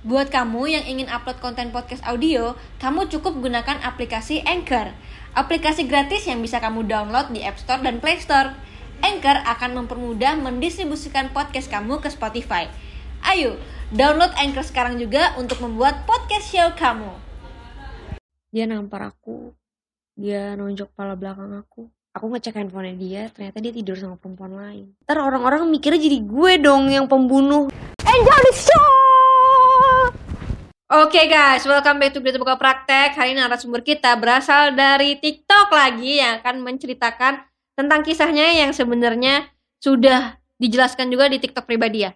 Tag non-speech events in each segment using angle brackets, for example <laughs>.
Buat kamu yang ingin upload konten podcast audio, kamu cukup gunakan aplikasi Anchor. Aplikasi gratis yang bisa kamu download di App Store dan Play Store. Anchor akan mempermudah mendistribusikan podcast kamu ke Spotify. Ayo, download Anchor sekarang juga untuk membuat podcast show kamu. Dia nampar aku, dia nonjok kepala belakang aku. Aku ngecek handphonenya dia, ternyata dia tidur sama perempuan lain. Ntar orang-orang mikirnya jadi gue dong yang pembunuh. Enjoy the show! Oke guys, welcome back to Berita Buka Praktek. Hari ini narasumber kita berasal dari TikTok lagi yang akan menceritakan tentang kisahnya yang sebenarnya sudah dijelaskan juga di TikTok pribadi ya.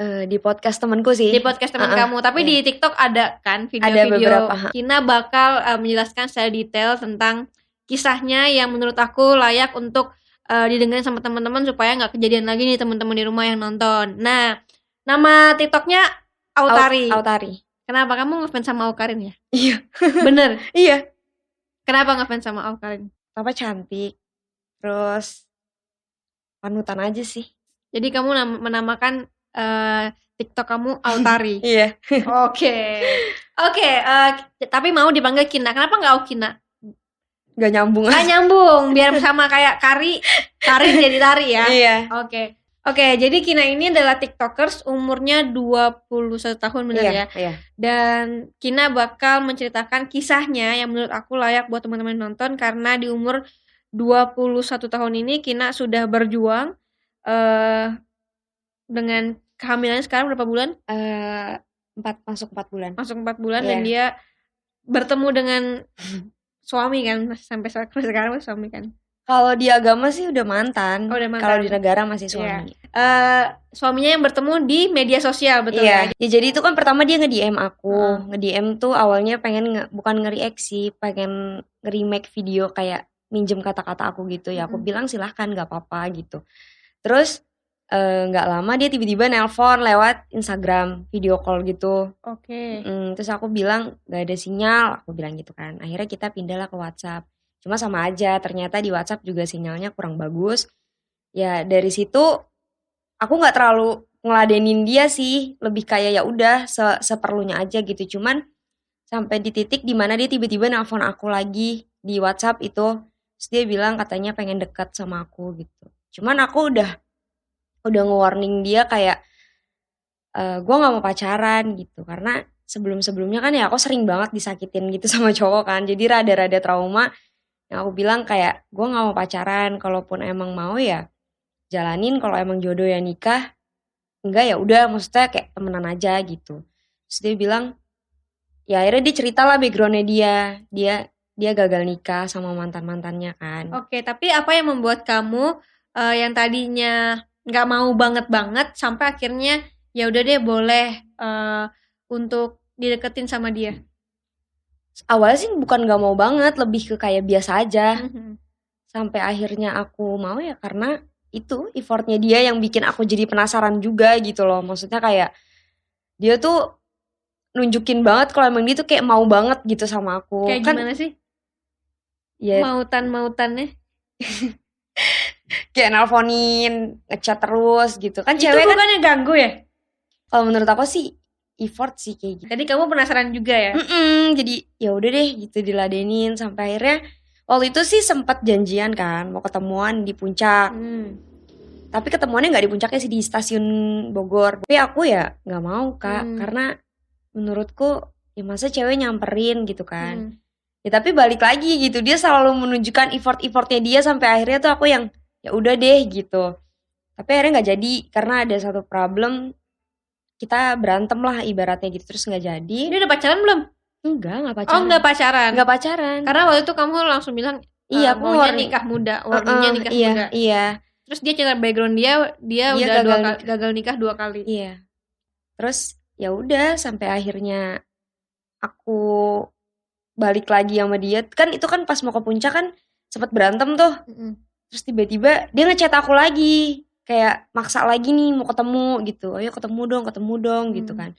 Eh, di podcast temanku sih. Di podcast teman Uh-uh, kamu, tapi iya. di TikTok ada kan Ada video-video. ha. Kina bakal uh, menjelaskan secara detail tentang kisahnya yang menurut aku layak untuk uh, didengarin sama teman-teman supaya nggak kejadian lagi nih teman-teman di rumah yang nonton. Nah, nama TikToknya Autari. Aut- Autari. Kenapa kamu ngefans sama Aukarin ya? Iya. Bener. <laughs> Iya. Kenapa ngefans sama Aukarin? Apa cantik. Terus panutan aja sih. Jadi kamu nam- menamakan eh, TikTok kamu Autari. <laughs> Iya. Oke. Oke, eh, tapi mau dipanggil Kina. Kenapa nggak Aukina? Gak nyambung Nggak nyambung, biar sama kayak Kari. Kari <laughs> jadi Tari ya. Iya. Oke. Oke, jadi Kina ini adalah TikTokers umurnya 21 tahun benar Iya, ya. iya. Dan Kina bakal menceritakan kisahnya yang menurut aku layak buat teman-teman nonton karena di umur 21 tahun ini Kina sudah berjuang eh dengan kehamilannya sekarang berapa bulan? Eh, empat masuk empat bulan. Masuk 4 bulan dan Iya. dia bertemu dengan suami kan sampai sekarang suami kan. Kalau di agama sih udah mantan. Oh, udah mantan. Kalau di negara masih Iya. suami. Eh suaminya yang bertemu di media sosial betul iya. ya. Ya, jadi itu kan pertama dia nge-DM aku. Heeh. Nge-DM tuh awalnya pengen nge- bukan nge-react sih, pengen nge-remake video kayak minjem kata-kata aku gitu ya. Aku Mm-mm. bilang silahkan nggak apa-apa gitu. Terus eh, nggak lama dia tiba-tiba nelpon lewat Instagram video call gitu. Oke. Mm, terus aku bilang gak ada sinyal, aku bilang gitu kan. Akhirnya kita pindahlah ke WhatsApp. Cuma sama aja, ternyata di WhatsApp juga sinyalnya kurang bagus. Ya dari situ aku nggak terlalu ngeladenin dia sih, lebih kayak ya udah se- seperlunya aja gitu. Cuman sampai di titik di mana dia tiba-tiba nelpon aku lagi di WhatsApp itu, terus dia bilang katanya pengen deket sama aku gitu. Cuman aku udah udah nge-warning dia kayak eh gue nggak mau pacaran gitu karena sebelum-sebelumnya kan ya aku sering banget disakitin gitu <laughs> sama cowok kan jadi rada-rada trauma yang aku bilang kayak gue nggak mau pacaran kalaupun emang mau ya jalanin. Kalau emang jodoh ya nikah enggak ya udah maksudnya kayak temenan aja gitu. Terus dia bilang ya akhirnya dia cerita lah backgroundnya dia. Dia dia gagal nikah sama mantan mantannya kan. Oke, tapi apa yang membuat kamu eh, yang tadinya nggak mau banget banget sampai akhirnya ya udah deh boleh eh, untuk dideketin sama dia? Awalnya sih bukan nggak mau banget lebih ke kayak biasa aja Mhm. sampai akhirnya aku mau ya karena itu effortnya dia yang bikin aku jadi penasaran juga gitu loh maksudnya kayak dia tuh nunjukin banget kalau emang dia tuh kayak mau banget gitu sama aku Kayak kan gimana sih ya mautan mautannya? kayak nelponin ngechat terus gitu kan Itu cewek kan bukannya ganggu ya? kalau menurut aku sih effort sih kayak gitu Jadi kamu penasaran juga ya? Mm-mm, jadi ya udah deh gitu diladenin sampai akhirnya waktu itu sih sempat janjian kan mau ketemuan di puncak Hmm. tapi ketemuannya nggak di puncaknya sih di stasiun Bogor tapi aku ya nggak mau kak Hmm. karena menurutku ya masa cewek nyamperin gitu kan Hmm. ya tapi balik lagi gitu dia selalu menunjukkan effort effortnya dia sampai akhirnya tuh aku yang ya udah deh gitu tapi akhirnya nggak jadi karena ada satu problem kita berantem lah ibaratnya gitu terus nggak jadi Ini udah pacaran belum? enggak nggak Oh pacaran nggak pacaran. nggak pacaran Karena waktu itu kamu langsung bilang iya aku maunya warning. nikah muda, warningnya Heeh, nikah iya muda. iya Terus dia cerita background dia, dia, Dia udah dua gagal kali, gagal nikah dua kali. Iya. Terus ya udah sampai akhirnya aku balik lagi sama dia. Kan itu kan pas mau ke puncak kan sempat berantem tuh. Mm-mm. Terus tiba-tiba dia ngechat aku lagi. Kayak maksa lagi nih mau ketemu gitu. Ayo ketemu dong, ketemu dong gitu Hmm. kan.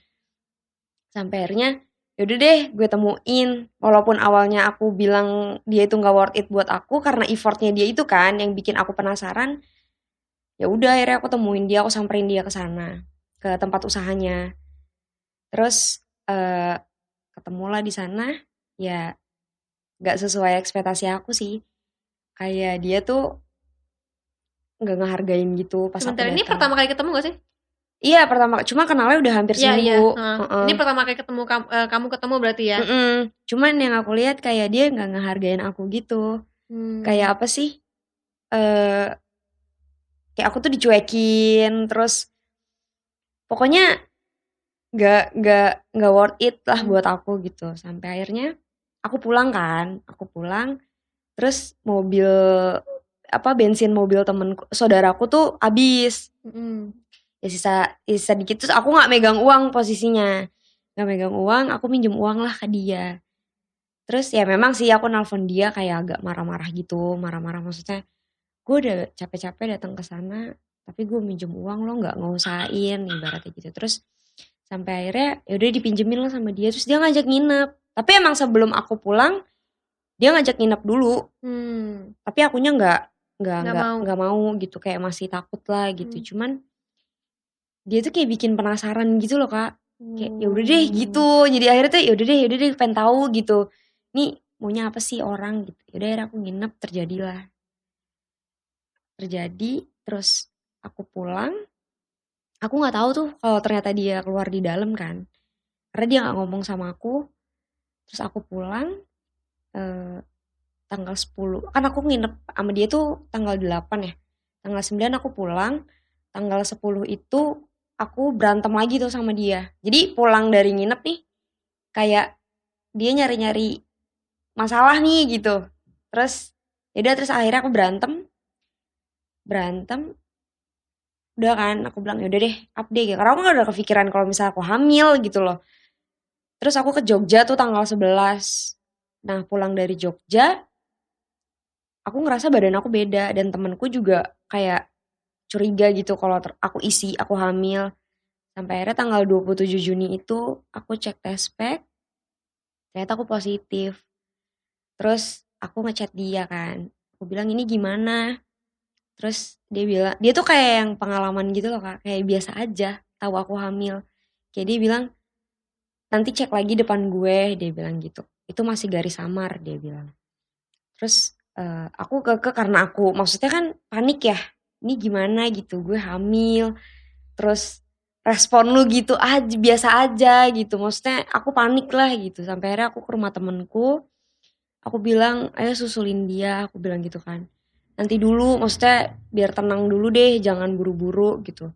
Sampai akhirnya yaudah deh gue temuin. Walaupun awalnya aku bilang dia itu nggak worth it buat aku karena effortnya dia itu kan yang bikin aku penasaran. Ya udah akhirnya aku temuin dia, aku samperin dia ke sana ke tempat usahanya. Terus eh ketemulah di sana ya nggak sesuai ekspektasi aku sih kayak dia tuh nggak ngehargain gitu pas Sebentar ini pertama kali ketemu gak sih? iya pertama cuma kenalnya udah hampir Iya iya. seminggu Heeh. Heeh. Ini pertama kali ketemu kamu, eh, kamu ketemu berarti ya. Mm-mm. cuman yang aku lihat kayak dia nggak ngehargain aku gitu Hmm. kayak apa sih eh kayak aku tuh dicuekin terus pokoknya nggak nggak nggak worth it lah Hmm. buat aku gitu sampai akhirnya aku pulang kan aku pulang terus mobil apa bensin mobil temenku saudaraku tuh habis. Mm-mm. ya sisa sisa dikit. Terus aku nggak megang uang posisinya. Nggak megang uang aku minjem uang lah ke dia. Terus ya memang sih aku nelpon dia kayak agak marah-marah gitu marah-marah. Maksudnya gue udah capek-capek datang ke sana tapi gue minjem uang lo nggak ngusahain ibaratnya gitu. Terus sampai akhirnya ya udah dipinjemin lah sama dia. Terus dia ngajak nginep. Tapi emang sebelum aku pulang dia ngajak nginep dulu. Hmm. tapi akunya nggak nggak Nggak mau. nggak mau gitu kayak masih takut lah gitu. Hmm. cuman dia tuh kayak bikin penasaran gitu loh kak. Kayak ya udah Hmm. deh gitu. Jadi akhirnya tuh ya udah deh ya udah deh pengen tahu gitu. Nih maunya apa sih orang? gitu. Ya udah akhirnya aku nginep terjadilah. Terjadi terus aku pulang. Aku nggak tahu tuh kalau ternyata dia keluar di dalam kan. Karena dia nggak ngomong sama aku. Terus aku pulang eh, tanggal 10 kan aku nginep sama dia tuh tanggal 8 ya. Tanggal 9 aku pulang tanggal 10 itu aku berantem lagi tuh sama dia. Jadi pulang dari nginep nih kayak dia nyari-nyari masalah nih gitu. Terus yaudah terus akhirnya aku berantem berantem. Udah kan aku bilang yaudah deh update gitu karena aku gak udah kepikiran kalau misalnya aku hamil gitu loh. Terus aku ke Jogja tuh tanggal 11 nah pulang dari Jogja aku ngerasa badan aku beda dan temenku juga kayak curiga gitu kalau aku isi aku hamil. Sampai akhirnya tanggal 27 Juni itu aku cek tes pack ternyata aku positif. Terus aku ngechat dia kan aku bilang ini gimana? Terus dia bilang dia tuh kayak yang pengalaman gitu loh kak kayak biasa aja tahu aku hamil. Kayak dia bilang nanti cek lagi depan gue dia bilang gitu. Itu masih garis samar dia bilang. Terus eh, aku keke karena aku maksudnya kan panik ya. Ini gimana gitu gue hamil. Terus respon lu gitu aja biasa aja gitu. Maksudnya aku panik lah gitu. Sampai akhirnya aku ke rumah temenku. Aku bilang ayo susulin dia. Aku bilang gitu kan. Nanti dulu maksudnya biar tenang dulu deh jangan buru-buru gitu.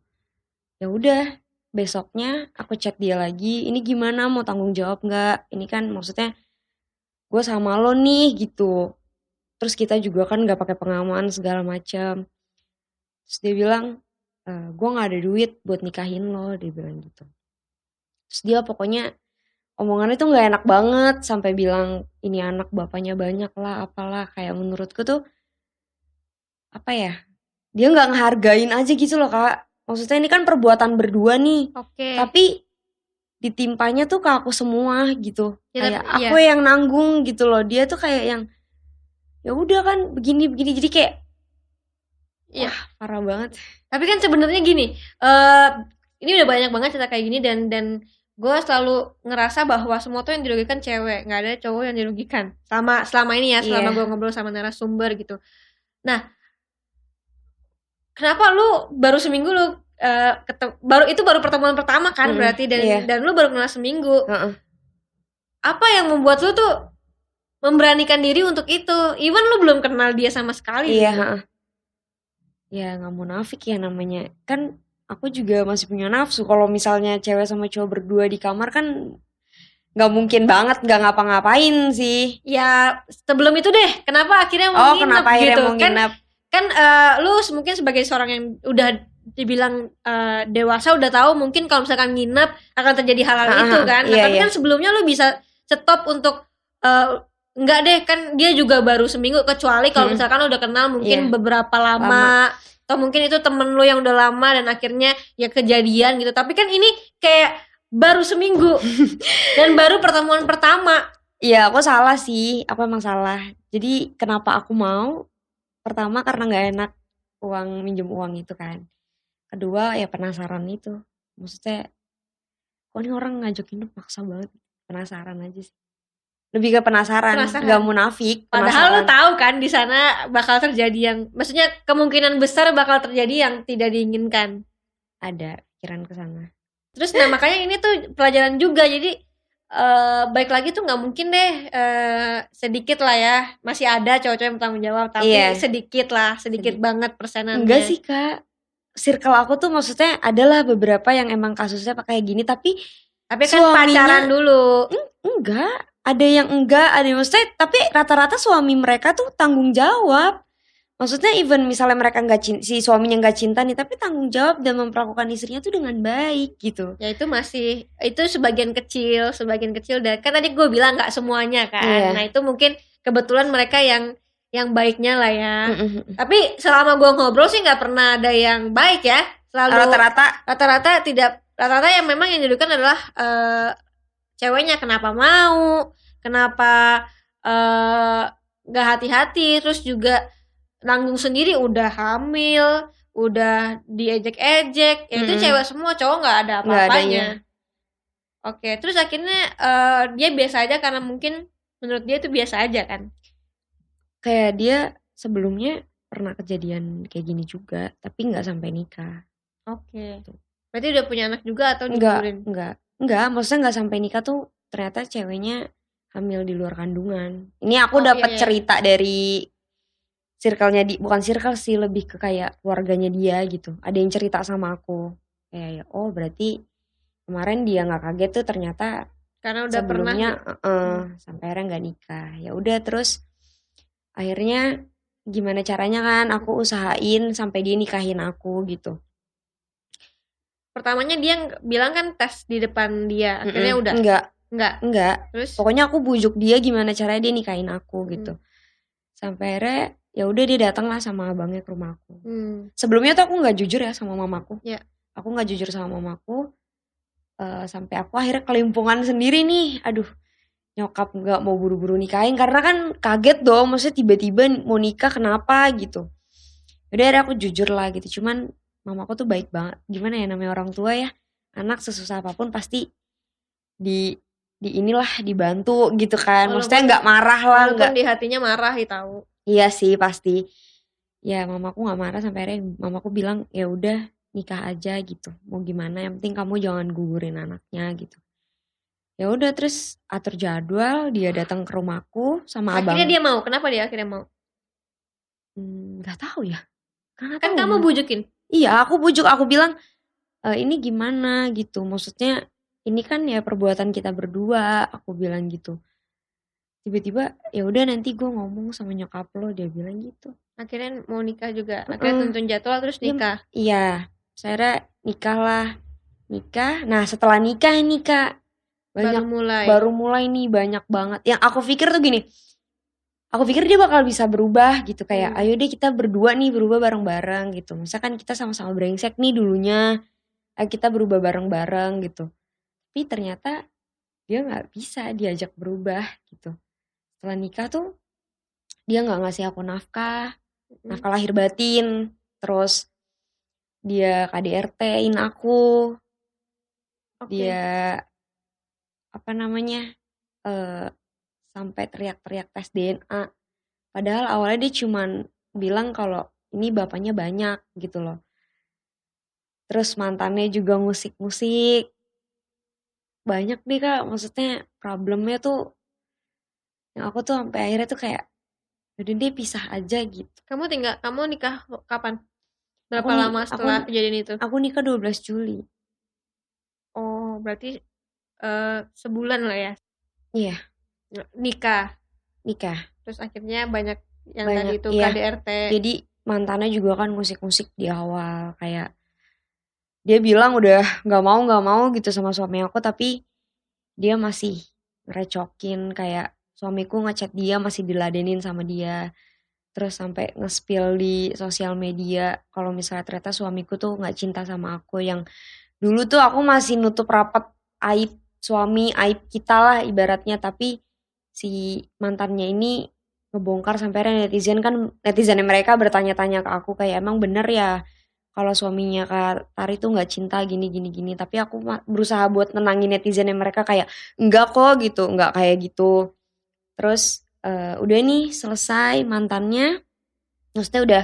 Ya udah besoknya aku chat dia lagi. Ini gimana? Mau tanggung jawab nggak? Ini kan maksudnya gue sama lo nih gitu terus kita juga kan nggak pakai pengaman segala macam. Terus dia bilang e, gue nggak ada duit buat nikahin lo dia bilang gitu. Terus dia pokoknya omongannya tuh nggak enak banget sampai bilang ini anak bapaknya banyak lah apalah. Kayak menurutku tuh apa ya dia nggak ngehargain aja gitu loh kak. Maksudnya ini kan perbuatan berdua nih. Oke. tapi ditimpanya tuh ke aku semua gitu. Ya, kayak tapi- aku yang nanggung gitu loh. Dia tuh kayak yang ya udah kan begini begini jadi kayak Iya. parah banget Tapi kan sebenarnya gini, eh ini udah banyak banget cerita kayak gini dan dan gue selalu ngerasa bahwa semua tuh yang dirugikan cewek, nggak ada cowok yang dirugikan. Selama selama ini ya, selama Iya. gue ngobrol sama narasumber gitu. Nah, kenapa lu baru seminggu lu eh, ketem- baru itu baru pertemuan pertama kan Mm-mm, berarti dan iya. dan lu baru kenal seminggu. Heeh. Apa yang membuat lu tuh memberanikan diri untuk itu? Even lu belum kenal dia sama sekali. iya gitu. heeh. ya nggak munafik ya namanya kan aku juga masih punya nafsu kalau misalnya cewek sama cowok berdua di kamar kan nggak mungkin banget nggak ngapa-ngapain sih Ya sebelum itu deh, kenapa akhirnya mau oh nginep kenapa akhirnya gitu? mau Kan nginep kan eh, lu mungkin sebagai seorang yang udah dibilang eh, dewasa udah tahu mungkin kalau misalkan nginep akan terjadi hal-hal itu kan. Nah, iya, tapi iya. kan sebelumnya lu bisa stop untuk eh, enggak deh kan dia juga baru seminggu kecuali kalau Hmm. misalkan udah kenal mungkin Iya. beberapa lama, atau mungkin itu temen lu yang udah lama dan akhirnya ya kejadian gitu. Tapi kan ini kayak baru seminggu <laughs> dan baru pertemuan pertama. Iya, aku salah sih. Aku emang salah. Jadi kenapa aku mau? Pertama karena nggak enak uang minjem uang itu kan. Kedua ya penasaran itu. Maksudnya kok ini orang ngajakin maksa banget penasaran aja sih lebih ke penasaran, Penasaran. nggak munafik Padahal lo penasaran. tahu kan di sana bakal terjadi yang maksudnya kemungkinan besar bakal terjadi yang tidak diinginkan. ada pikiran ke sana Terus nah makanya ini tuh pelajaran juga jadi eh baik lagi tuh nggak mungkin deh eh sedikit lah ya masih ada cowok-cowok yang bertanggung jawab tapi Iya. sedikit lah sedikit Sedikit. banget persenannya. enggak sih kak circle aku tuh maksudnya adalah beberapa yang emang kasusnya pakai gini tapi Tapi kan Suaminya- pacaran dulu. enggak ada yang enggak ada yang maksudnya tapi rata-rata suami mereka tuh tanggung jawab maksudnya even misalnya mereka nggak cinta si suaminya nggak cinta nih tapi tanggung jawab dan memperlakukan istrinya tuh dengan baik gitu Ya itu masih itu sebagian kecil, sebagian kecil dan kan tadi gue bilang nggak semuanya kan. Iya. Nah itu mungkin kebetulan mereka yang yang baiknya lah ya. Mm-mm. Tapi selama gue ngobrol sih nggak pernah ada yang baik ya. Selalu rata-rata rata-rata tidak rata-rata yang memang yang didudukan adalah eh, ceweknya kenapa mau, kenapa eh, nggak hati-hati, terus juga nanggung sendiri udah hamil, udah diejek-ejek, ya itu Mm-mm. cewek semua cowok nggak ada Nggak apa-apanya. Oke, terus akhirnya eh, dia biasa aja karena mungkin menurut dia itu biasa aja kan. kayak dia sebelumnya pernah kejadian kayak gini juga tapi nggak sampai nikah Oke. Berarti udah punya anak juga atau enggak digugurin? enggak enggak maksudnya nggak sampai nikah tuh ternyata ceweknya hamil di luar kandungan. Ini aku Oh, dapat iya, iya. cerita dari circle-nya di bukan circle sih lebih ke kayak keluarganya dia gitu. Ada yang cerita sama aku. Kayak ya oh berarti kemarin dia nggak kaget tuh ternyata Karena udah pernah sebelumnya eh, eh, sampai akhirnya nggak nikah. Ya udah terus akhirnya gimana caranya kan aku usahain sampai dia nikahin aku gitu pertamanya dia ng- bilang kan tes di depan dia akhirnya Mm-mm. udah. Enggak enggak enggak terus? Pokoknya aku bujuk dia gimana caranya dia nikahin aku gitu. Sampai akhirnya ya udah dia datang lah sama abangnya ke rumah aku. Hmm, sebelumnya tuh aku nggak jujur ya sama mamaku. Iya. aku nggak jujur sama mamaku. Eh, sampai aku akhirnya kelimpungan sendiri nih. Aduh nyokap nggak mau buru-buru nikahin karena kan kaget dong maksudnya tiba-tiba mau nikah kenapa gitu. Udah akhirnya aku jujur lah gitu. Cuman mamaku tuh baik banget gimana ya namanya orang tua ya anak sesusah apa pun pasti di di inilah dibantu gitu kan maksudnya Walaupun- nggak marah lah nggak di hatinya marah ya tahu Iya sih pasti. Ya mamaku nggak marah sampai akhirnya mamaku bilang ya udah nikah aja gitu. Mau gimana yang penting kamu jangan gugurin anaknya gitu. Ya udah terus atur jadwal dia datang ke rumahku sama abang. akhirnya dia mau kenapa dia akhirnya mau Hmm, nggak tahu ya. Karena kan tahu. kamu bujukin Iya aku bujuk aku bilang "E, ini gimana gitu. Maksudnya ini kan ya perbuatan kita berdua. Aku bilang gitu. Tiba-tiba ya udah nanti gue ngomong sama nyokap lo dia bilang gitu. akhirnya mau nikah juga akhirnya tuntun jadwal terus nikah Iya, saya nikah lah. Nikah. Nah, setelah nikah nih, Kak. baru Banyak mulai baru mulai nih banyak banget. Yang aku pikir tuh gini. Aku pikir dia bakal bisa berubah gitu kayak Hmm. ayo deh kita berdua nih berubah bareng-bareng gitu. Misalkan kita sama-sama brengsek nih dulunya. Ayo kita berubah bareng-bareng gitu. Tapi ternyata dia nggak bisa diajak berubah gitu. Setelah nikah tuh dia nggak ngasih aku nafkah, Mm. nafkah lahir batin terus dia KDRT-in aku Oke. dia apa namanya eh sampai teriak-teriak tes DNA padahal awalnya dia cuman bilang kalau ini bapaknya banyak gitu loh. Terus mantannya juga musik-musik. Banyak deh kak. Maksudnya problemnya tuh yang aku tuh sampai akhirnya tuh kayak udah deh pisah aja gitu. Kamu tinggal kamu nikah kapan? Berapa Aku lama aku- setelah kejadian itu? aku nikah 12 Juli. Oh berarti eh, sebulan lah ya? Iya. Nikah. Nikah. Terus akhirnya banyak yang Banyak, tadi itu iya. KDRT jadi mantannya juga kan musik-musik di awal kayak dia bilang udah nggak mau nggak mau gitu sama suami aku tapi dia masih ngerecokin kayak suamiku ngechat dia masih diladenin sama dia. Terus sampai nge-spill di sosial media kalau misalnya ternyata suamiku tuh nggak cinta sama aku yang dulu tuh aku masih nutup rapat aib suami aib kita lah ibaratnya tapi si mantannya ini ngebongkar sampai akhirnya netizen kan netizennya mereka bertanya-tanya ke aku kayak emang bener ya kalau suaminya Kak Tari tuh nggak cinta gini gini gini? Tapi aku berusaha buat nenangin netizen mereka kayak enggak kok gitu enggak kayak gitu. Terus uh, udah nih selesai mantannya maksudnya udah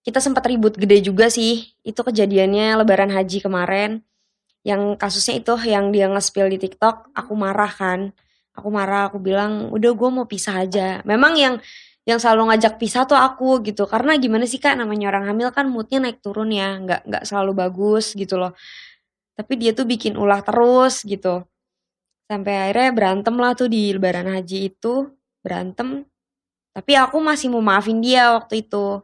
kita sempat ribut gede juga sih itu kejadiannya lebaran haji kemarin yang kasusnya itu yang dia nge-spill di TikTok aku marah kan aku marah aku bilang udah gue mau pisah aja. Memang yang yang selalu ngajak pisah tuh aku gitu. Karena gimana sih kak namanya orang hamil kan moodnya naik turun ya. Nggak nggak selalu bagus gitu loh. Tapi dia tuh bikin ulah terus gitu. Sampai akhirnya berantem lah tuh di lebaran haji itu. Berantem. Tapi aku masih mau maafin dia waktu itu.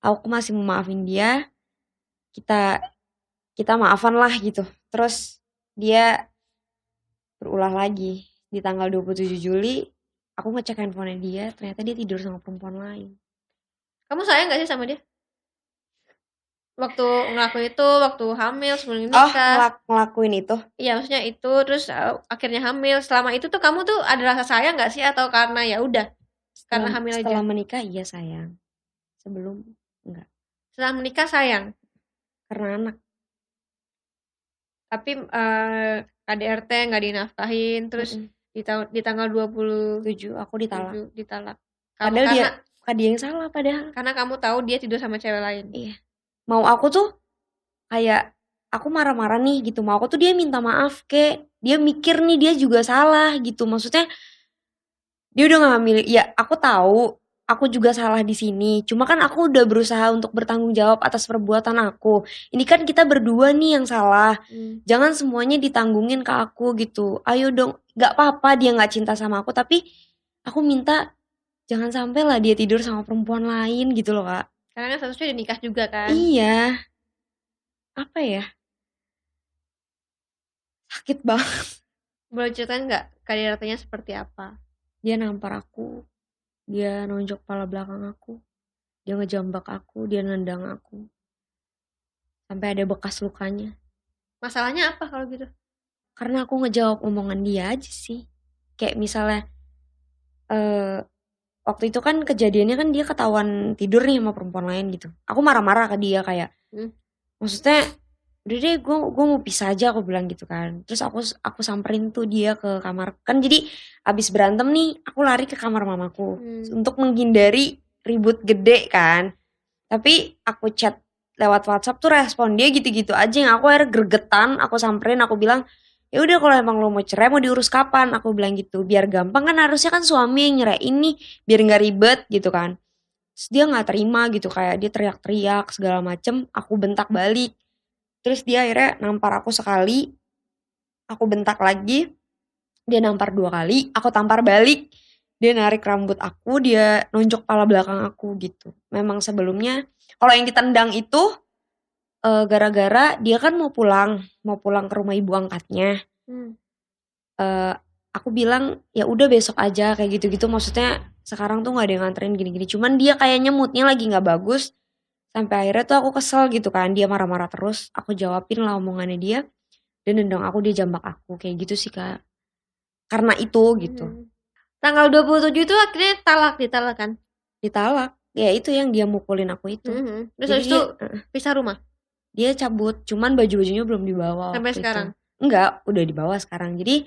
Aku masih mau maafin dia. Kita kita maafan lah gitu. Terus dia berulah lagi di tanggal 27 Juli aku ngecek handphone dia ternyata dia tidur sama perempuan lain. Kamu sayang gak sih sama dia? Waktu ngelakuin itu waktu hamil sebelum nikah. Oh ngelak ngelakuin itu? Iya maksudnya itu terus uh, akhirnya hamil. Selama itu tuh kamu tuh ada rasa sayang gak sih? Atau karena ya udah karena hamil setelah aja menikah iya sayang. Sebelum enggak setelah menikah sayang? Karena anak. Tapi uh, KDRT nggak dinafkahin terus mm -mm di tahun di tanggal 27 aku ditalak. ditalak. Kamu padahal karena, dia bukan dia yang salah padahal. Karena kamu tahu dia tidur sama cewek lain. Iya. Mau aku tuh kayak aku marah-marah nih gitu. Mau aku tuh dia minta maaf ke dia mikir nih dia juga salah gitu. Maksudnya dia udah gak milih. Ya aku tahu aku juga salah di sini. Cuma kan aku udah berusaha untuk bertanggung jawab atas perbuatan aku. Ini kan kita berdua nih yang salah. Hmm. Jangan semuanya ditanggungin ke aku gitu. Ayo dong, gak apa-apa dia gak cinta sama aku, tapi aku minta jangan sampai lah dia tidur sama perempuan lain gitu loh kak. Karena kan seharusnya udah nikah juga kan. Iya. Apa ya? Sakit banget. Boleh ceritain nggak kadiratnya seperti apa? Dia nampar aku dia nonjok kepala belakang aku. Dia ngejambak aku, dia nendang aku. Sampai ada bekas lukanya. Masalahnya apa kalau gitu? Karena aku ngejawab omongan dia aja sih. Kayak misalnya uh, waktu itu kan kejadiannya kan dia ketahuan tidur nih sama perempuan lain gitu. Aku marah-marah ke dia kayak, hmm? maksudnya udah deh gue gue mau pisah aja aku bilang gitu kan terus aku aku samperin tuh dia ke kamar kan jadi abis berantem nih aku lari ke kamar mamaku hmm. untuk menghindari ribut gede kan tapi aku chat lewat WhatsApp tuh respon dia gitu-gitu aja yang aku akhirnya gregetan aku samperin aku bilang ya udah kalau emang lo mau cerai mau diurus kapan? Aku bilang gitu biar gampang kan harusnya kan suami yang nyerain ini biar nggak ribet gitu kan. Terus dia nggak terima gitu kayak dia teriak-teriak segala macem aku bentak balik. Terus dia akhirnya nampar aku sekali aku bentak lagi dia nampar dua kali aku tampar balik. Dia narik rambut aku dia nonjok pala belakang aku gitu. Memang sebelumnya kalau yang ditendang itu gara gara-gara dia kan mau pulang mau pulang ke rumah ibu angkatnya hmm. uh, aku bilang ya udah besok aja kayak gitu-gitu maksudnya sekarang tuh nggak ada yang nganterin gini-gini cuman dia kayaknya moodnya lagi nggak bagus Sampai akhirnya tuh aku kesel gitu kan, dia marah-marah terus, aku jawabin lah omongannya dia, dan nendang aku, dia jambak aku, kayak gitu sih Kak. Karena itu gitu. Hmm. Tanggal 27 itu akhirnya talak, ditalak kan? Ditalak, ya itu yang dia mukulin aku itu. Hmm. Terus Jadi itu dia, pisah rumah? Dia cabut, cuman baju-bajunya belum dibawa. Sampai sekarang? Itu. Enggak, udah dibawa sekarang. Jadi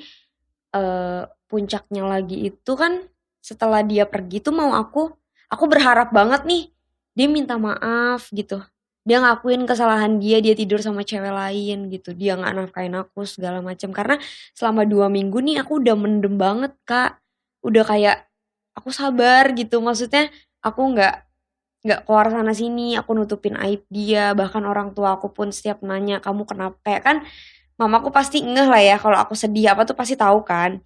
uh, puncaknya lagi itu kan setelah dia pergi tuh mau aku, aku berharap banget nih dia minta maaf gitu dia ngakuin kesalahan dia dia tidur sama cewek lain gitu dia nggak nafkain aku segala macam karena selama dua minggu nih aku udah mendem banget kak udah kayak aku sabar gitu maksudnya aku nggak nggak keluar sana sini aku nutupin aib dia bahkan orang tua aku pun setiap nanya kamu kenapa kayak kan mamaku pasti ngeh lah ya kalau aku sedih apa tuh pasti tahu kan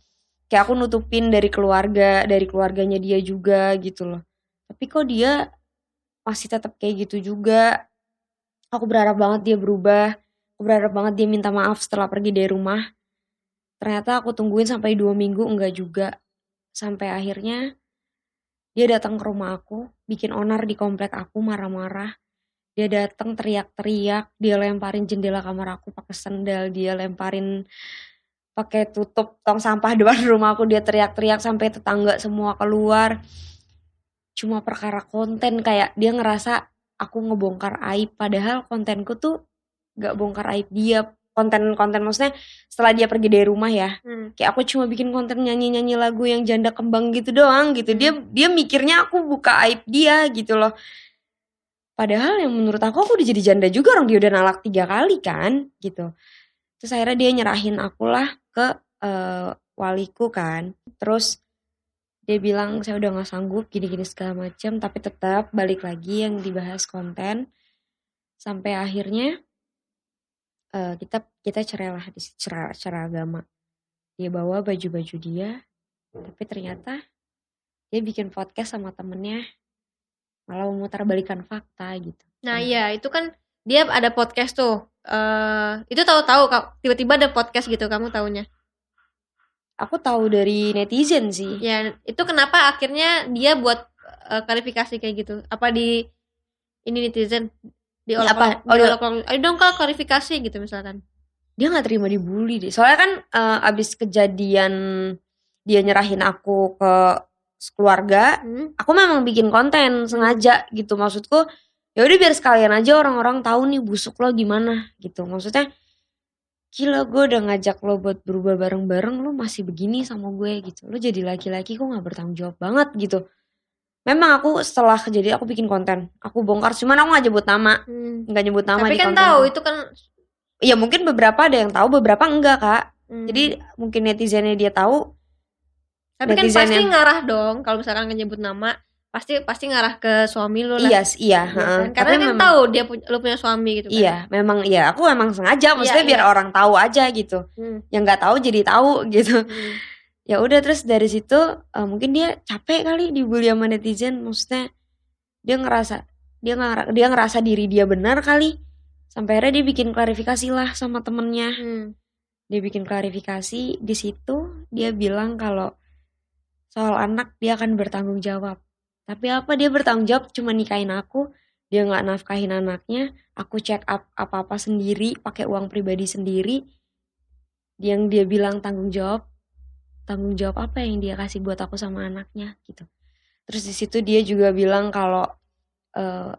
kayak aku nutupin dari keluarga dari keluarganya dia juga gitu loh tapi kok dia masih tetap kayak gitu juga. Aku berharap banget dia berubah. Aku berharap banget dia minta maaf setelah pergi dari rumah. Ternyata aku tungguin sampai dua minggu enggak juga. Sampai akhirnya dia datang ke rumah aku, bikin onar di komplek aku marah-marah. Dia datang teriak-teriak, dia lemparin jendela kamar aku pakai sendal, dia lemparin pakai tutup tong sampah <laughs> depan rumah aku, dia teriak-teriak sampai tetangga semua keluar cuma perkara konten kayak dia ngerasa aku ngebongkar aib padahal kontenku tuh gak bongkar aib dia konten-konten maksudnya setelah dia pergi dari rumah ya Hmm. kayak aku cuma bikin konten nyanyi-nyanyi lagu yang janda kembang gitu doang gitu. Dia dia mikirnya aku buka aib dia gitu loh. Padahal yang menurut aku aku udah jadi janda juga orang dia udah nalak tiga kali kan gitu. Terus akhirnya dia nyerahin aku lah ke eh, waliku kan. Terus dia bilang saya udah nggak sanggup gini-gini segala macem tapi tetap balik lagi yang dibahas konten. Sampai akhirnya eh, kita kita cerai lah di cerai agama dia bawa baju-baju dia tapi ternyata dia bikin podcast sama temennya malah memutar-balikan fakta gitu Nah Hmm. iya itu kan dia ada podcast tuh. eh itu tahu-tahu tiba-tiba ada podcast gitu kamu taunya. aku tahu dari netizen sih Ya itu kenapa akhirnya dia buat eh, klarifikasi kayak gitu? Apa di ini netizen di Iya, apa? Oh, di ayo dong kak klarifikasi gitu misalkan. dia nggak terima dibully deh soalnya kan eh, abis kejadian dia nyerahin aku ke keluarga Hmm. aku memang bikin konten sengaja gitu maksudku ya udah biar sekalian aja orang-orang tahu nih busuk lo gimana gitu maksudnya gila gue udah ngajak lo buat berubah bareng-bareng lo masih begini sama gue gitu lo jadi laki-laki kok nggak bertanggung jawab banget gitu memang aku setelah kejadian aku bikin konten aku bongkar cuman aku nggak nyebut nama Hmm. nggak nyebut nama Tapi di kan kontenku. tahu itu kan. Iya mungkin beberapa ada yang tahu beberapa enggak kak hmm. jadi mungkin netizennya dia tahu tapi kan pasti yang- ngarah dong kalau misalkan nyebut nama pasti pasti ngarah ke suami lu lah. iya iya Iya kan? Karena Tapi kan memang- tahu dia punya lu punya suami gitu kan. Iya, memang iya. Aku memang sengaja, maksudnya Iya, biar iya. orang tahu aja gitu. Hmm. Yang nggak tahu jadi tahu <laughs> gitu. Hmm. Ya udah terus dari situ eh, mungkin dia capek kali dibully sama netizen. Maksudnya dia ngerasa dia nggak dia ngerasa diri dia benar kali. Sampai akhirnya dia bikin klarifikasi lah sama temennya. Hmm. Dia bikin klarifikasi di situ dia bilang kalau soal anak dia akan bertanggung jawab. Tapi apa dia bertanggung jawab cuma nikahin aku, dia nggak nafkahin anaknya, aku check up apa-apa sendiri, pakai uang pribadi sendiri. Yang dia bilang tanggung jawab, tanggung jawab apa yang dia kasih buat aku sama anaknya gitu. Terus di situ dia juga bilang kalau eh,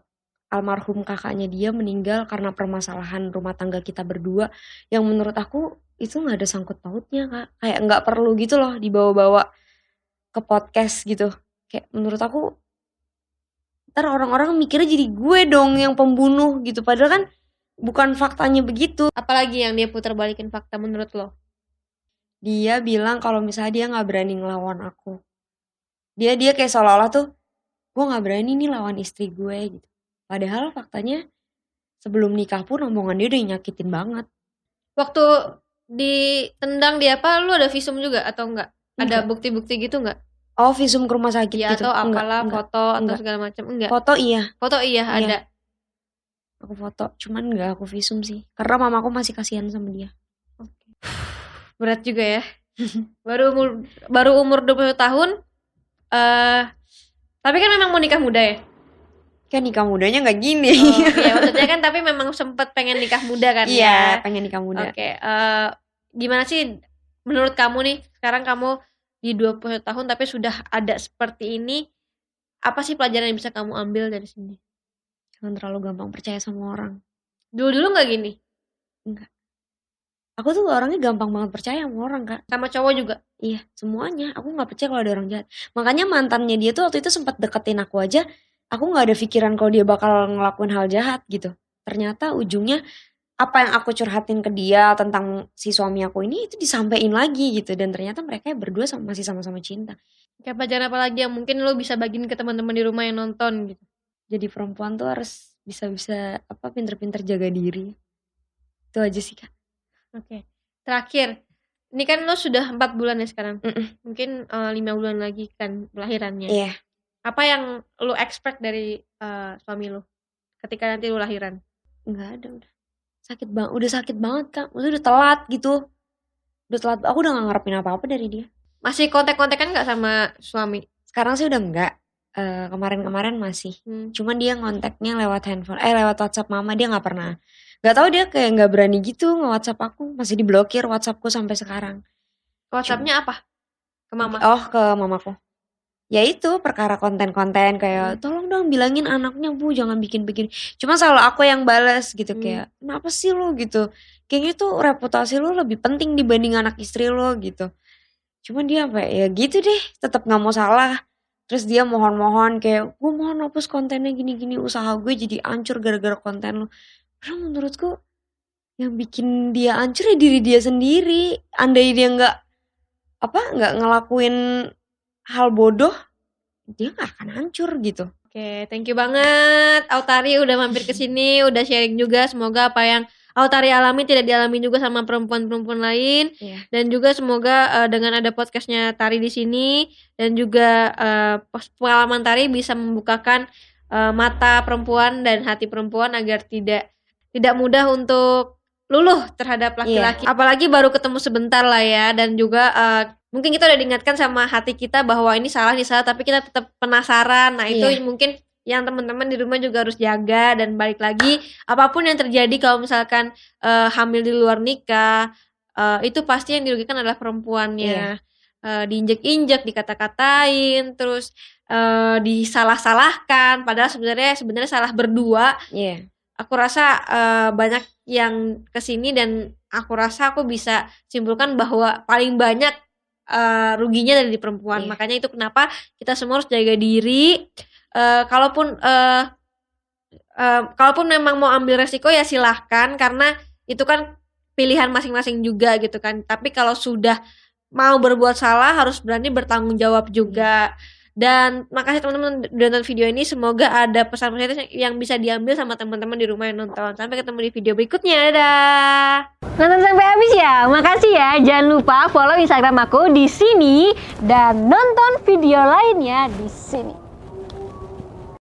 almarhum kakaknya dia meninggal karena permasalahan rumah tangga kita berdua yang menurut aku itu nggak ada sangkut pautnya kak kayak nggak perlu gitu loh dibawa-bawa ke podcast gitu kayak menurut aku ntar orang-orang mikirnya jadi gue dong yang pembunuh gitu padahal kan bukan faktanya begitu Apalagi yang dia putar balikin fakta menurut lo? Dia bilang kalau misalnya dia nggak berani ngelawan aku dia dia kayak seolah-olah tuh gue nggak berani nih lawan istri gue gitu padahal faktanya sebelum nikah pun omongan dia udah nyakitin banget Waktu ditendang dia apa lu ada visum juga atau enggak? Ada Enggak. bukti-bukti gitu enggak? oh visum ke rumah sakit Ya gitu atau Enggak, apalah enggak. foto atau enggak. segala macam enggak? foto iya Foto iya, Iya. ada. aku foto cuman nggak aku visum sih karena mamaku masih kasihan sama dia Berat juga ya. <laughs> baru umur baru umur 20 tahun eh tapi kan memang mau nikah muda ya. kan nikah mudanya nggak gini Oh, iya <laughs> maksudnya kan tapi memang sempet pengen nikah muda kan iya ya. pengen nikah muda Oke, eh gimana sih menurut kamu nih sekarang kamu di 20 tahun tapi sudah ada seperti ini apa sih pelajaran yang bisa kamu ambil dari sini? jangan terlalu gampang percaya sama orang Dulu-dulu nggak gini aku tuh orangnya gampang banget percaya sama orang kak sama cowok juga. Iya, semuanya. Aku nggak percaya kalau ada orang jahat. Makanya mantannya dia tuh waktu itu sempat deketin aku aja. Aku nggak ada pikiran kalau dia bakal ngelakuin hal jahat gitu. Ternyata ujungnya apa yang aku curhatin ke dia tentang si suami aku ini itu disampaikan lagi gitu. Dan ternyata mereka berdua sama, masih sama-sama cinta. Kayak pelajaran apa lagi yang mungkin lo bisa bagiin ke teman-teman di rumah yang nonton gitu. Jadi perempuan tuh harus bisa-bisa apa pinter-pinter jaga diri. Itu aja sih kak. Oke. Terakhir, ini kan lo sudah empat bulan ya sekarang. Mm-mm. Mungkin eh, lima bulan lagi kan lahirannya. Iya. Apa yang lo expect dari eh, suami lo ketika nanti lo lahiran? Nggak ada udah. Sakit banget. Udah sakit banget kak. Maksudnya udah telat gitu. Udah telat. Aku udah gak ngarepin apa-apa dari dia. Masih kontak-kontakan nggak sama suami? Sekarang sih udah enggak. Eh, kemarin-kemarin masih. Hmm. Cuman dia ngontaknya lewat handphone, eh lewat WhatsApp mama dia nggak pernah. Gak tahu dia kayak nggak berani gitu nge WhatsApp aku, masih diblokir WhatsAppku sampai sekarang. WhatsAppnya apa? Ke mama. Oh ke mamaku. Ya itu perkara konten-konten kayak tolong dong bilangin anaknya bu jangan bikin bikin cuma selalu aku yang balas gitu Hmm. kayak kenapa sih lo gitu kayaknya tuh reputasi lo lebih penting dibanding anak istri lo gitu cuman dia apa ya gitu deh tetap nggak mau salah terus dia mohon-mohon kayak gue mohon hapus kontennya gini-gini usaha gue jadi hancur gara-gara konten lo padahal menurutku yang bikin dia hancur ya diri dia sendiri andai dia nggak apa nggak ngelakuin hal bodoh dia nggak akan hancur gitu Oke, thank you banget Autari udah mampir ke sini, udah sharing juga. Semoga apa yang Autari alami tidak dialami juga sama perempuan-perempuan lain. Iya. Dan juga semoga eh, dengan ada podcastnya Tari di sini dan juga pos- pengalaman Tari bisa membukakan eh, mata perempuan dan hati perempuan agar tidak tidak mudah untuk luluh terhadap laki-laki. Apalagi baru ketemu sebentar lah ya dan juga eh, mungkin kita udah diingatkan sama hati kita bahwa ini salah ini salah tapi kita tetap penasaran. Nah, itu Iya. mungkin yang teman-teman di rumah juga harus jaga dan balik lagi apa pun yang terjadi kalau misalkan eh, hamil di luar nikah eh, itu pasti yang dirugikan adalah perempuannya. Eh, diinjek-injek, dikata-katain, terus eh, disalah-salahkan padahal sebenarnya sebenarnya salah berdua iya aku rasa eh, banyak yang ke sini dan aku rasa aku bisa simpulkan bahwa paling banyak eh, ruginya dari di perempuan. Iya. makanya itu kenapa kita semua harus jaga diri Eh, kalaupun eh, eh, kalaupun memang mau ambil resiko ya silahkan karena itu kan pilihan masing-masing juga gitu kan. Tapi kalau sudah mau berbuat salah harus berani bertanggung jawab juga dan makasih teman-teman udah nonton video ini. Semoga ada pesan-pesan yang bisa diambil sama teman-teman di rumah yang nonton. Sampai ketemu di video berikutnya. Dadah. Nonton sampai habis ya. Makasih ya. Jangan lupa follow instagram aku di sini. Dan nonton video lainnya di sini